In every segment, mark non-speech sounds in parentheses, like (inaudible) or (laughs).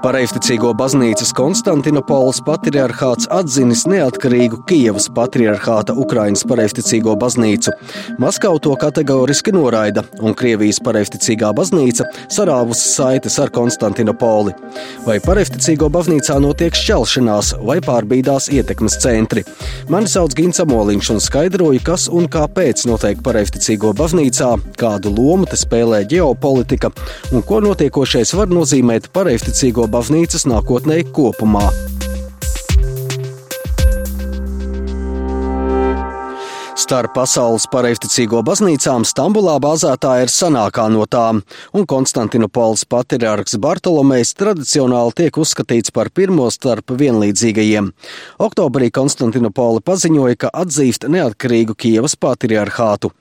Pareifticīgo baznīcas Konstantinopolis patriarchāts atzinis neatkarīgu Kijavas patriarchāta Ukrainas pareifticīgo baznīcu. Maskavu to kategoriski noraida, un Krievijas pareifticīgā baznīca sarāvusi saites ar Konstantinopoli. Vai pareifticīgo baznīcā notiek šķelšanās vai pārbīdās ietekmes centri? Mani sauc Gins Amoliņš un skaidroju, kas un kāpēc notiek pareifticīgo baznīcā, kādu lomu te spēlē ģeopolitika un ko notiekošais var nozīmēt pareifticīgo baznīcas nākotnē kopumā. Starp pasaules pareifticīgo baznīcām Stambulā bāzētā ir senākā no tām, un Konstantinopols patriarks Bartolomejs tradicionāli tiek uzskatīts par pirmo starp vienlīdzīgajiem. Oktobrī Konstantinopola paziņoja, ka atzīst neatkarīgu Kievas patriarchātu.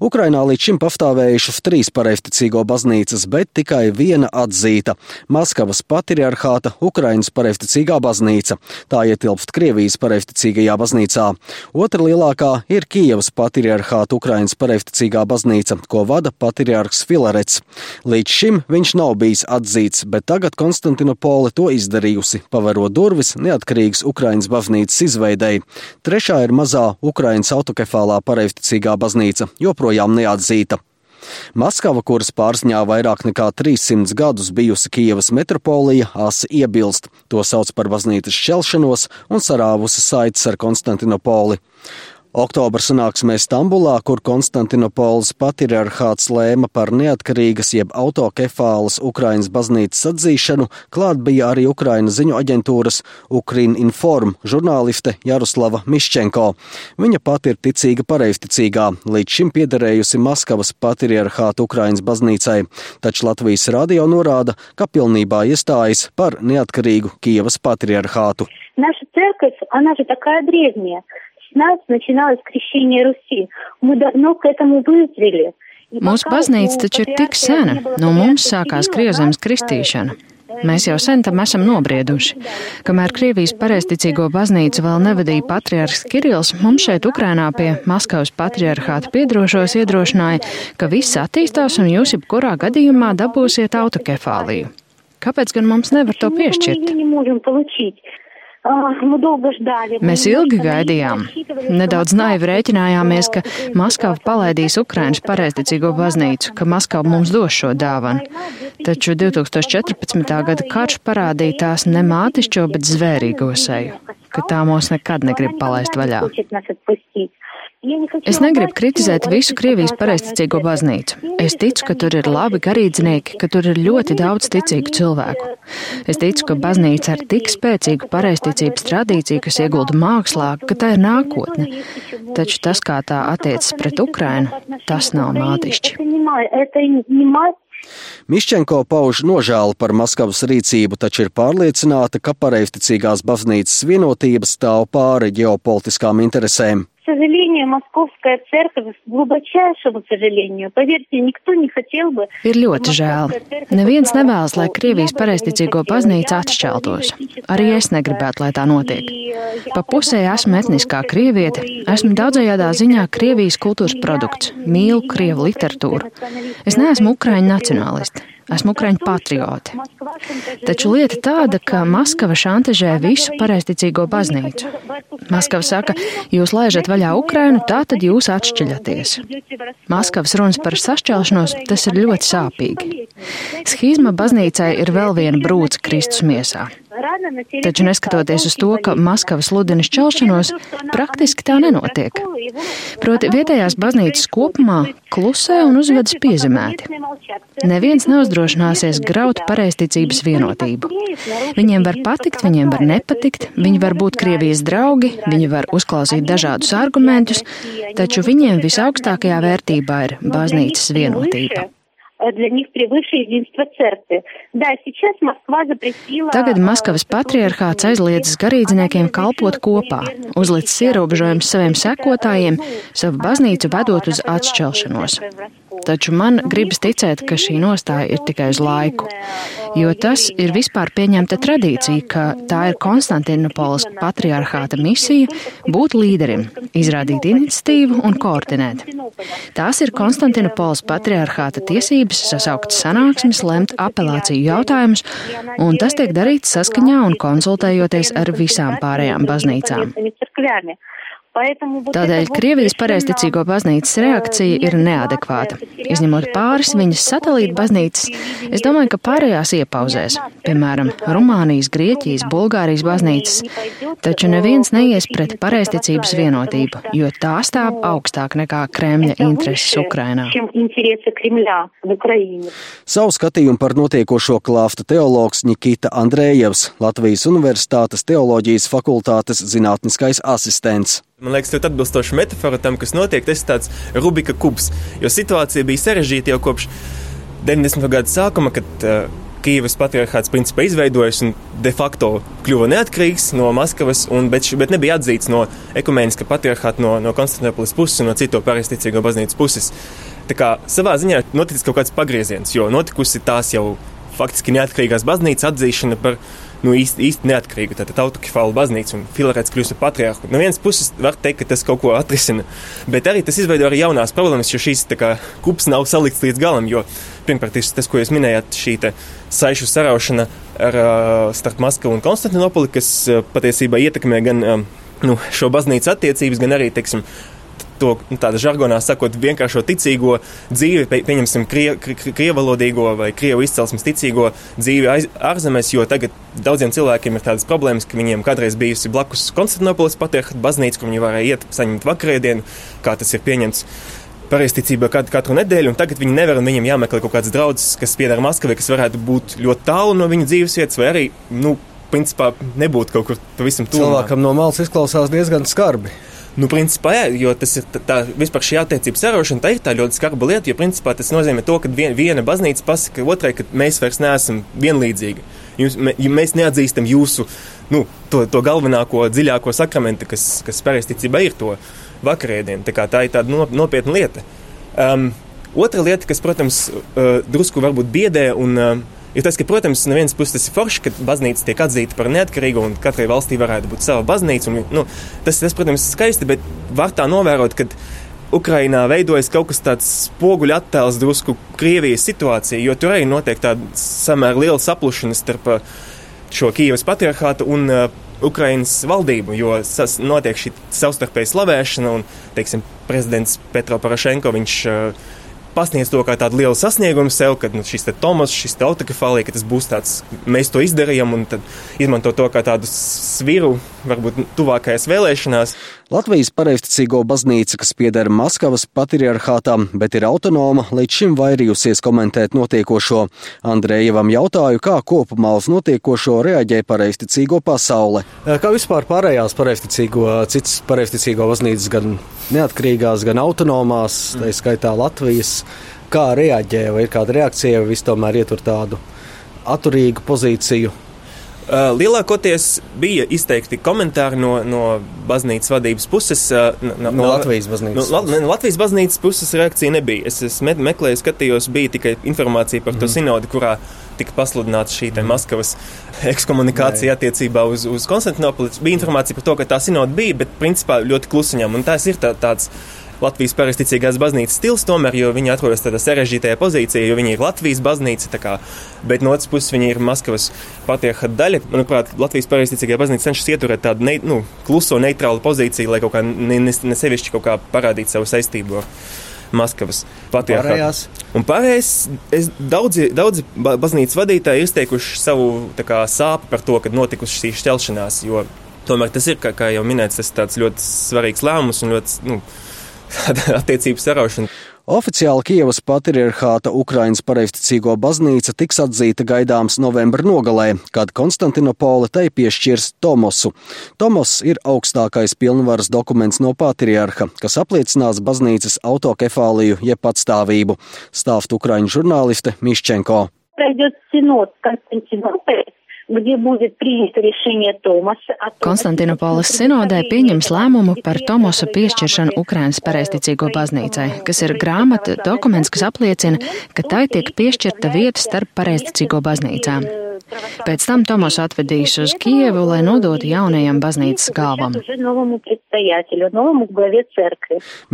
Ukrainā līdz šim pastāvējušas trīs pareifticīgo baznīcas, bet tikai viena atzīta - Maskavas patriarchāta Ukrainas pareifticīgā baznīca. Tā ietilpst Krievijas pareifticīgajā baznīcā. Otra lielākā ir Kijavas patriarchāta Ukrainas pareifticīgā baznīca, ko vada patriarks Filarets. Līdz šim viņš nav bijis atzīts, bet tagad Konstantinopole to izdarījusi, paverot durvis neatkarīgas Ukrainas baznīcas izveidei. Trešā ir mazā Ukrainas autokefālā pareifticīgā baznīca joprojām neatzīta. Maskava, kuras pārziņā vairāk nekā 300 gadus bijusi Kijavas metropolija, asi iebilst. To sauc par baznīcas šķelšanos un sarāvusi saites ar Konstantinopoli. Oktobra sanāksmē Stambulā, kur Konstantinopolis patriarchāts lēma par neatkarīgas jeb autokefālas Ukrainas baznīcas atzīšanu, klāt bija arī Ukrainas ziņu aģentūras Ukrin Inform žurnāliste Jaroslava Miščenko. Viņa pati ir ticīga pareizticīgā, līdz šim piederējusi Maskavas patriarchāta Ukrainas baznīcai, taču Latvijas radio norāda, ka pilnībā iestājas par neatkarīgu Kievas patriarchātu. Наша церковь, она же такая древняя. С нас начиналось крещение Руси. Мы давно к этому вызрели. Mūsu baznīca taču ir tik sena, no mums sākās Krievzemes kristīšana. Mēs jau sen tam esam nobrieduši. Kamēr Krievijas pareizticīgo baznīcu vēl nevadīja patriarhs Kirils, mums šeit Ukrainā pie Maskavas patriarchāta piedrošos iedrošināja, ka viss attīstās un jūs jebkurā gadījumā dabūsiet autokefāliju. Kāpēc gan mums nevar to piešķirt? Mēs ilgi gaidījām. Nedaudz naivi rēķinājāmies, ka Maskava palaidīs Ukrainas pareizticīgo baznīcu, ka Maskava mums dos šo dāvanu. Taču 2014. gada karš parādīja tās ne mātišķo, bet zvērīgo seju, ka tā mūs nekad negrib palaist vaļā. Es negribu kritizēt visu Krievijas pareizticīgo baznīcu. Es ticu, ka tur ir labi garīdznieki, ka tur ir ļoti daudz ticīgu cilvēku. Es ticu, ka baznīca ar tik spēcīgu pareizticības tradīciju, kas iegulda mākslā, ka tā ir nākotne. Taču tas, kā tā attiecas pret Ukrainu, tas nav mātišķi. Miščenko pauž nožēlu par Maskavas rīcību, taču ir pārliecināta, ka pareizticīgās baznīcas vienotība stāv pāri ģeopolitiskām interesēm сожалению, Московская церковь, к глубочайшему сожалению, поверьте, никто не хотел бы. Ir ļoti žēl. Neviens nevēlas, lai Krievijas pareizticīgo baznīca atšķeltos. Arī es negribētu, lai tā notiek. Pa pusē esmu etniskā krieviete, esmu daudzajādā ziņā Krievijas kultūras produkts, mīlu Krievu literatūru. Es neesmu Ukraiņu nacionālisti. Esmu Ukraiņu patrioti. Taču lieta tāda, ka Maskava šantažē visu pareizticīgo baznīcu. Maskava saka, jūs laižat vaļā Ukrainu, tā tad jūs atšķiļaties. Maskavas runas par sašķelšanos, tas ir ļoti sāpīgi. Schizma baznīcai ir vēl viena brūce Kristus miesā. Taču neskatoties uz to, ka Maskava sludina šķelšanos, praktiski tā nenotiek. Proti vietējās baznīcas kopumā klusē un uzvedas piezemēti. Neviens neuzdrošināsies graut pareizticības vienotību. Viņiem var patikt, viņiem var nepatikt, viņi var būt Krievijas draugi, viņi var uzklausīt dažādus argumentus, taču viņiem visaugstākajā vērtībā ir baznīcas vienotība для них превыше единства церкви. Да, сейчас Москва запретила... Tagad Maskavas patriarchāts aizliedzis garīdzniekiem kalpot kopā, uzlicis ierobežojumus saviem sekotājiem, savu baznīcu vedot uz atšķelšanos. taču man gribas ticēt, ka šī nostāja ir tikai uz laiku, jo tas ir vispār pieņemta tradīcija, ka tā ir Konstantinopolis patriarchāta misija būt līderim, izrādīt iniciatīvu un koordinēt. Tās ir Konstantinopolis patriarchāta tiesības sasaukt sanāksmes, lemt apelāciju jautājumus, un tas tiek darīts saskaņā un konsultējoties ar visām pārējām baznīcām. Tādēļ Krievijas pareizticīgo baznīcas reakcija ir neadekvāta. Izņemot pāris viņas satelīta baznīcas, es domāju, ka pārējās iepauzēs, piemēram, Rumānijas, Grieķijas, Bulgārijas baznīcas, taču neviens neies pret pareizticības vienotību, jo tā stāv augstāk nekā Kremļa intereses Ukrainā. Savu skatījumu par notiekošo klāfta teologs Nikita Andrējevs, Latvijas Universitātes teoloģijas fakultātes zinātniskais asistents. Man liekas, ļoti atbilstoša metāfora tam, kas notiek. Tas ir tāds Rubika kubs. Jo situācija bija sarežģīta jau kopš 90. gada sākuma, kad uh, Kīivas patriarchāts principā izveidojas un de facto kļuva neatkarīgs no Maskavas, un, bet, bet nebija atzīts no ekumēniska patriarchāta, no, no Konstantinopolis puses un no citu pareizticīgo baznīcas puses. Tā kā savā ziņā noticis kaut kāds pagrieziens, jo notikusi tās jau faktiski neatkarīgās baznīcas atzīšana par nu, īsti, īsti neatkarīgu autokefālu baznīcu un Filarets kļūst par patriarhu. No vienas puses var teikt, ka tas kaut ko atrisina, bet arī tas izveido arī jaunās problēmas, jo šīs kā, kups nav salikts līdz galam, jo pirmkārt tas, ko jūs minējāt, šī saišu saraušana ar, starp Maskavu un Konstantinopoli, kas patiesībā ietekmē gan nu, šo baznīcu attiecības, gan arī, teiksim, to nu, tāda žargonā sakot, vienkāršo ticīgo dzīvi, pie, pieņemsim, krie, krie, krievalodīgo vai krievu izcelsmes ticīgo dzīvi aiz, ārzemēs, jo tagad daudziem cilvēkiem ir tādas problēmas, ka viņiem kādreiz bijusi blakus Konstantinopolis patriarchāta baznīca, kur viņi varēja iet saņemt vakarēdienu, kā tas ir pieņemts pareizticībā katru, nedēļu, un tagad viņi nevar, un viņiem jāmeklē kaut kāds draugs, kas pieder Maskavai, kas varētu būt ļoti tālu no viņu dzīvesvietas, vai arī, nu, principā nebūtu kaut kur pavisam tuvu. Cilvēkam no malas izklausās diezgan skarbi. Nu, principā, jā, jo tas ir tā, tā vispār šī attiecības sarošana, tā ir tā ļoti skarba lieta, jo principā tas nozīmē to, ka vien, viena baznīca pasaka otrai, ka mēs vairs neesam vienlīdzīgi. Mē, mēs neatzīstam jūsu, nu, to, to galvenāko, dziļāko sakramentu, kas, kas pareizticībā ir to vakarēdienu. Tā, tā ir tāda nopietna lieta. Um, otra lieta, kas, protams, uh, drusku varbūt biedē un uh, Ir tas, ka, protams, no vienas puses tas ir forši, ka baznīca tiek atzīta par neatkarīgu un katrai valstī varētu būt sava baznīca. Un, nu, tas, tas, protams, ir skaisti, bet var tā novērot, ka Ukrainā veidojas kaut kas tāds spoguļu attēls drusku Krievijas situācija, jo tur arī notiek tāda samērā liela saplušana starp uh, šo Kīivas patriarchātu un uh, Ukrainas valdību, jo sas, notiek šī savstarpēja slavēšana un, teiksim, prezidents Petro Parašenko, viņš uh, pasniedz to kā tādu lielu sasniegumu sev, ka nu, šis Tomas, šis autokefālija, ka tas būs tāds, mēs to izdarījām un tad izmanto to kā tādu sviru, varbūt tuvākajās vēlēšanās. Latvijas pareizticīgo baznīca, kas pieder Maskavas patriarchātam, bet ir autonoma, līdz šim vairījusies komentēt notiekošo. Andrejevam jautāju, kā kopumā uz notiekošo reaģē pareizticīgo pasaule. Kā vispār pārējās pareizticīgo, citas pareizticīgo baznīcas, gan neatkarīgās, gan autonomās, tā skaitā Latvijas, kā reaģē, vai ir kāda reakcija, vai viss tomēr ietur tādu atturīgu pozīciju lielākoties bija izteikti komentāri no, no baznīcas vadības puses. Uh, no, no Latvijas baznīcas. No, no Latvijas baznīcas puses reakcija nebija. Es, es me, meklēju, skatījos, bija tikai informācija par mm. to mhm. sinodi, kurā tika pasludināta šī mm. Maskavas ekskomunikācija attiecībā uz, uz Konstantinopoli. Bija informācija par to, ka tā sinodi bija, bet principā ļoti klusiņām. Un tas ir tā, tāds Latvijas pareizticīgās baznīcas stils, tomēr, jo viņi atrodas tādā sarežģītajā pozīcijā, jo viņi ir Latvijas baznīca, kā, bet no otras puses viņi ir Maskavas patriarchāta daļa. Manuprāt, Latvijas pareizticīgā baznīca cenšas ieturēt tādu ne, nu, kluso, neitrālu pozīciju, lai kaut kā ne, ne, ne sevišķi kaut kā parādītu savu saistību. Maskavas patriarchāts. Un pārējais, es, daudzi, daudzi baznīcas vadītāji ir izteikuši savu kā, sāpju par to, ka notikusi šī šķelšanās, jo tomēr tas ir, kā, kā jau minēts, tas ļoti svarīgs lēmums un ļoti, nu, attiecības saraušana. Oficiāli Kievas patriarchāta Ukrainas pareizticīgo baznīca tiks atzīta gaidāms novembra nogalē, kad Konstantinopole tai piešķirs Tomosu. Tomos ir augstākais pilnvaras dokuments no patriarha, kas apliecinās baznīcas autokefāliju jeb patstāvību, stāst Ukraiņu žurnāliste Miščenko. где будет принято решение Томаса. Konstantinopolis sinodē pieņems lēmumu par Tomosa piešķiršanu Ukrainas pareisticīgo baznīcai, kas ir grāmata dokuments, kas apliecina, ka tai tiek piešķirta vieta starp pareisticīgo baznīcām. Pēc tam Tomas atvedīs uz Kievu, lai nodotu jaunajam baznīcas galvam.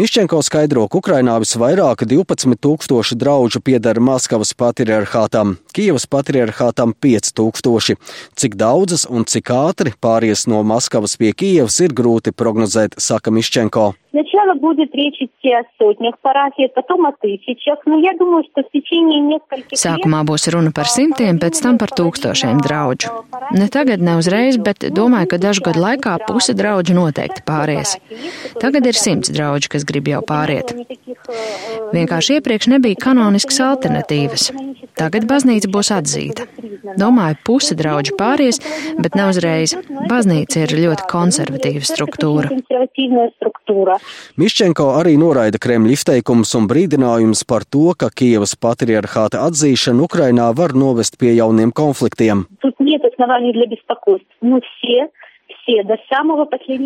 Miščenko skaidro, ka Ukrainā visvairāk 12 tūkstoši draugu pieder Maskavas patriarchātam, Kievas patriarchātam 5 tūkstoši. Cik daudzas un cik ātri pāries no Maskavas pie Kievas ir grūti prognozēt, saka Miščenko. Сначала будет речь идти о сотнях парафий, потом о тысячах, но я думаю, что в tечение нескольких Sākumā būs runa par simtiem, pēc tam par tūkstošiem draudžu. Ne tagad, ne uzreiz, bet domāju, ka dažu gadu laikā puse draudžu noteikti pāries. Tagad ir simts draudžu, kas grib jau pāriet. Vienkārši iepriekš nebija kanoniskas alternatīvas. Tagad baznīca būs atzīta. Domāju, puse draudžu pāries, bet ne uzreiz. Baznīca ir ļoti konservatīva struktūra. Miščenko arī noraida Kremļa izteikumus un brīdinājumus par to, ka Kievas patriarchāta atzīšana Ukrainā var novest pie jauniem konfliktiem.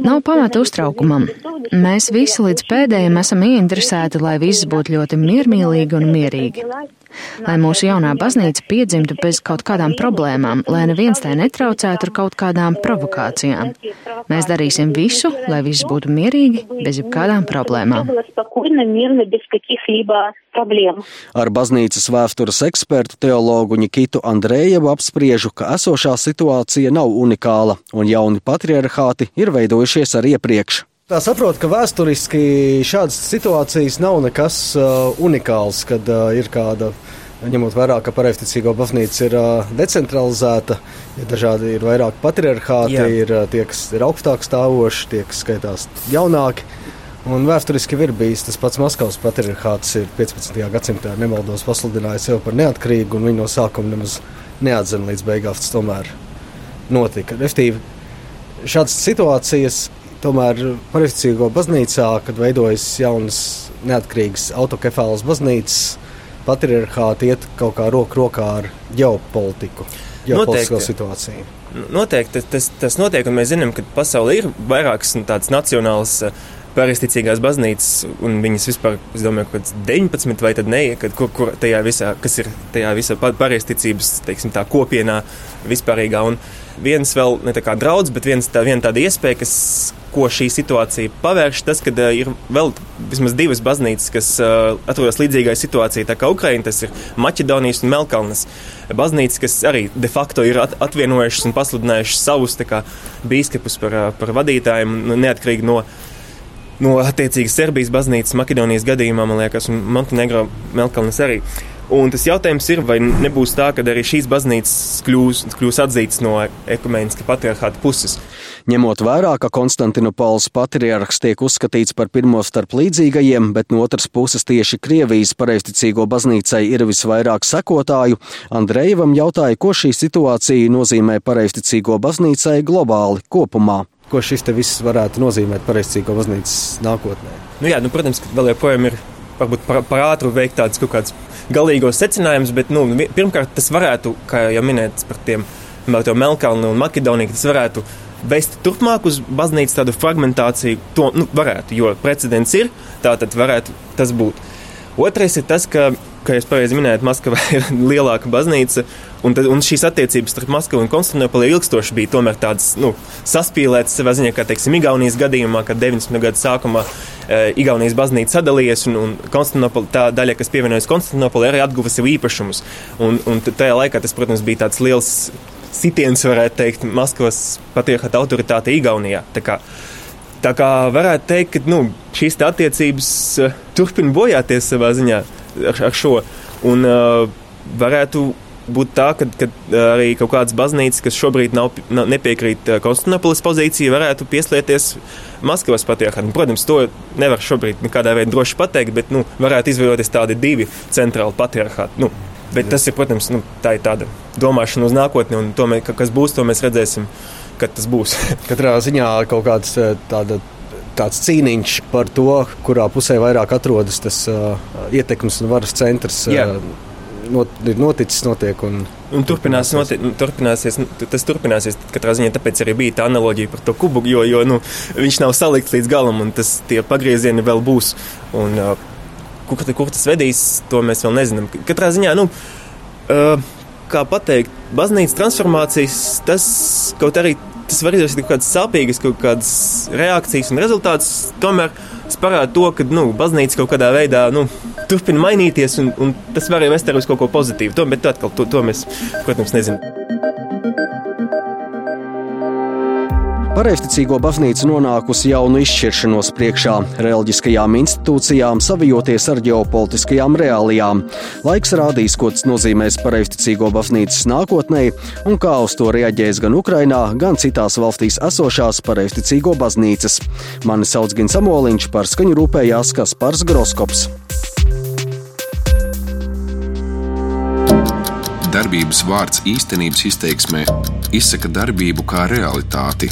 Nav pamata uztraukumam. Mēs visi līdz pēdējiem esam ieinteresēti, lai viss būtu ļoti miermīlīgi un mierīgi. Lai mūsu jaunā baznīca piedzimtu bez kaut kādām problēmām, lai neviens tai netraucētu ar kaut kādām provokācijām. Mēs darīsim visu, lai viss būtu mierīgi, bez jebkādām problēmām. Ar baznīcas vēstures ekspertu teologu Nikitu Andrējevu apspriežu, ka esošā situācija nav unikāla un jauni patriarchāti ir veidojušies arī iepriekš. Tā saprot, ka vēsturiski šādas situācijas nav nekas uh, unikāls, kad uh, ir kāda. Ņemot vērā, ka pareizticīgo baznīca ir uh, decentralizēta, ir dažādi, ir vairāk patriarchāti, Jā. ir uh, tie, kas ir augstāk stāvoši, tie, kas skaitās jaunāki. Un vēsturiski ir bijis tas pats Maskavas patriarchāts, ir 15. gadsimtā nemaldos pasludinājis sevi par neatkarīgu, un viņi no sākuma nemaz neatzina līdz beigām tas tomēr notika. Restīvi, šādas situācijas Tomēr pareizticīgo baznīcā, kad veidojas jaunas neatkarīgas autokefālas baznīcas, patriarchāti iet kaut kā roku rokā ar ģeopolitiku, ģeopolitisko situāciju. Noteikti tas, tas notiek, un mēs zinām, ka pasaulē ir vairākas tādas nacionālas pareizticīgās baznīcas, un viņas vispār, es domāju, ka 19 vai ne, kad, kur, kur tajā visā, kas ir tajā visā tā kopienā vispārīgā. Un viens vēl ne tā kā draudz, bet viens tā, viena tāda iespēja, kas, ko šī situācija pavērš, tas, ka uh, ir vēl vismaz divas baznīcas, kas uh, atrodas līdzīgai situācijai, tā kā Ukraina, tas ir Maķedonijas un Melkalnes baznīcas, kas arī de facto ir at atvienojušas un pasludinājušas savus kā, bīskapus par, uh, par vadītājiem, neatkarīgi no. No attiecīgas Serbijas baznīcas, Maķedonijas gadījumā, man liekas, un Montenegro Melkalnes arī. Un tas jautājums ir, vai nebūs tā, ka arī šīs baznīcas kļūs, kļūs atzītas no ekumēniskā patriarchāta puses. Ņemot vērā, ka Konstantinopols patriarhs tiek uzskatīts par pirmo starp līdzīgajiem, bet no otras puses tieši Krievijas pareizticīgo baznīcai ir visvairāk sekotāju, Andrejevam jautāja, ko šī situācija nozīmē pareizticīgo baznīcai globāli kopumā. Ko šis viss varētu nozīmēt pareizticīgo baznīcas nākotnē? Nu jā, nu, protams, ka vēl joprojām ir varbūt par, par ātru veikt tādas kaut kādas galīgos secinājumus, bet nu, pirmkārt tas varētu, kā jau minēts par tiem Melnkalnu un Makedoniju, tas varētu vest turpmāk uz baznīcas tādu fragmentāciju. To nu, varētu, jo precedents ir, tā tad varētu tas būt. Otrais ir tas, ka, kā jūs pareizi minējāt, Maskavā (laughs) ir lielāka baznīca, un, tad, un šīs attiecības starp Maskavu un Konstantinopoli ilgstoši bija tomēr tādas nu, saspīlētas savā ziņā, kā teiksim, Igaunijas gadījumā, kad 90. gadu sākumā e, Igaunijas baznīca sadalījies, un, un tā daļa, kas pievienojas Konstantinopoli, arī atguva sev īpašumus. Un, un tajā laikā tas, protams, bija tāds liels sitiens, varētu teikt, Maskavas patriarchāta autoritāte Igaunijā. Tā kā, Tā kā varētu teikt, ka nu, šīs attiecības uh, turpina bojāties savā ziņā ar, ar šo. Un uh, varētu būt tā, ka, ka arī kaut kādas baznīcas, kas šobrīd nav, nav nepiekrīt Konstantinopolis pozīcijai, varētu pieslieties Maskavas patriarchātam. Protams, to nevar šobrīd nekādā veidā droši pateikt, bet nu, varētu izveidoties tādi divi centrāli patriarchāti. Nu, bet tas ir, protams, nu, tā ir tāda domāšana uz nākotni, un to, mē, kas būs, to mēs redzēsim kad tas būs. Katrā ziņā kaut kāds tāda tāds cīniņš par to, kurā pusē vairāk atrodas tas uh, ietekmes un varas centrs. Uh, not, ir noticis, notiek. Un... Un turpinās, notiek, turpināsies, nu, tas turpināsies. Katrā ziņā tāpēc arī bija tā analoģija par to kubu, jo, jo nu, viņš nav salikts līdz galam, un tas tie pagriezieni vēl būs. Un, uh, kur, kur tas vedīs, to mēs vēl nezinām. Katrā ziņā, nu, uh, kā pateikt, baznīcas transformācijas, tas kaut arī tas var izraisīt kaut kādas sāpīgas, kaut kādas reakcijas un rezultātus. Tomēr tas parāda to, ka nu, baznīca kaut kādā veidā nu, turpina mainīties, un, un tas var arī vest uz kaut ko pozitīvu. To, bet atkal, to, to mēs, protams, nezinām. Pareizticīgo baznīca nonākusi jaunu izšķiršanos priekšā, reliģiskajām institūcijām savijoties ar ģeopolitiskajām reālijām. Laiks rādīs, ko tas nozīmēs pareizticīgo baznīcas nākotnē un kā uz to reaģēs gan Ukrainā, gan citās valstīs esošās pareizticīgo baznīcas. Mani sauc Gins Amoliņš, par skaņu rūpējās Kaspars Groskops. Darbības vārds īstenības izteiksmē izsaka darbību kā realitāti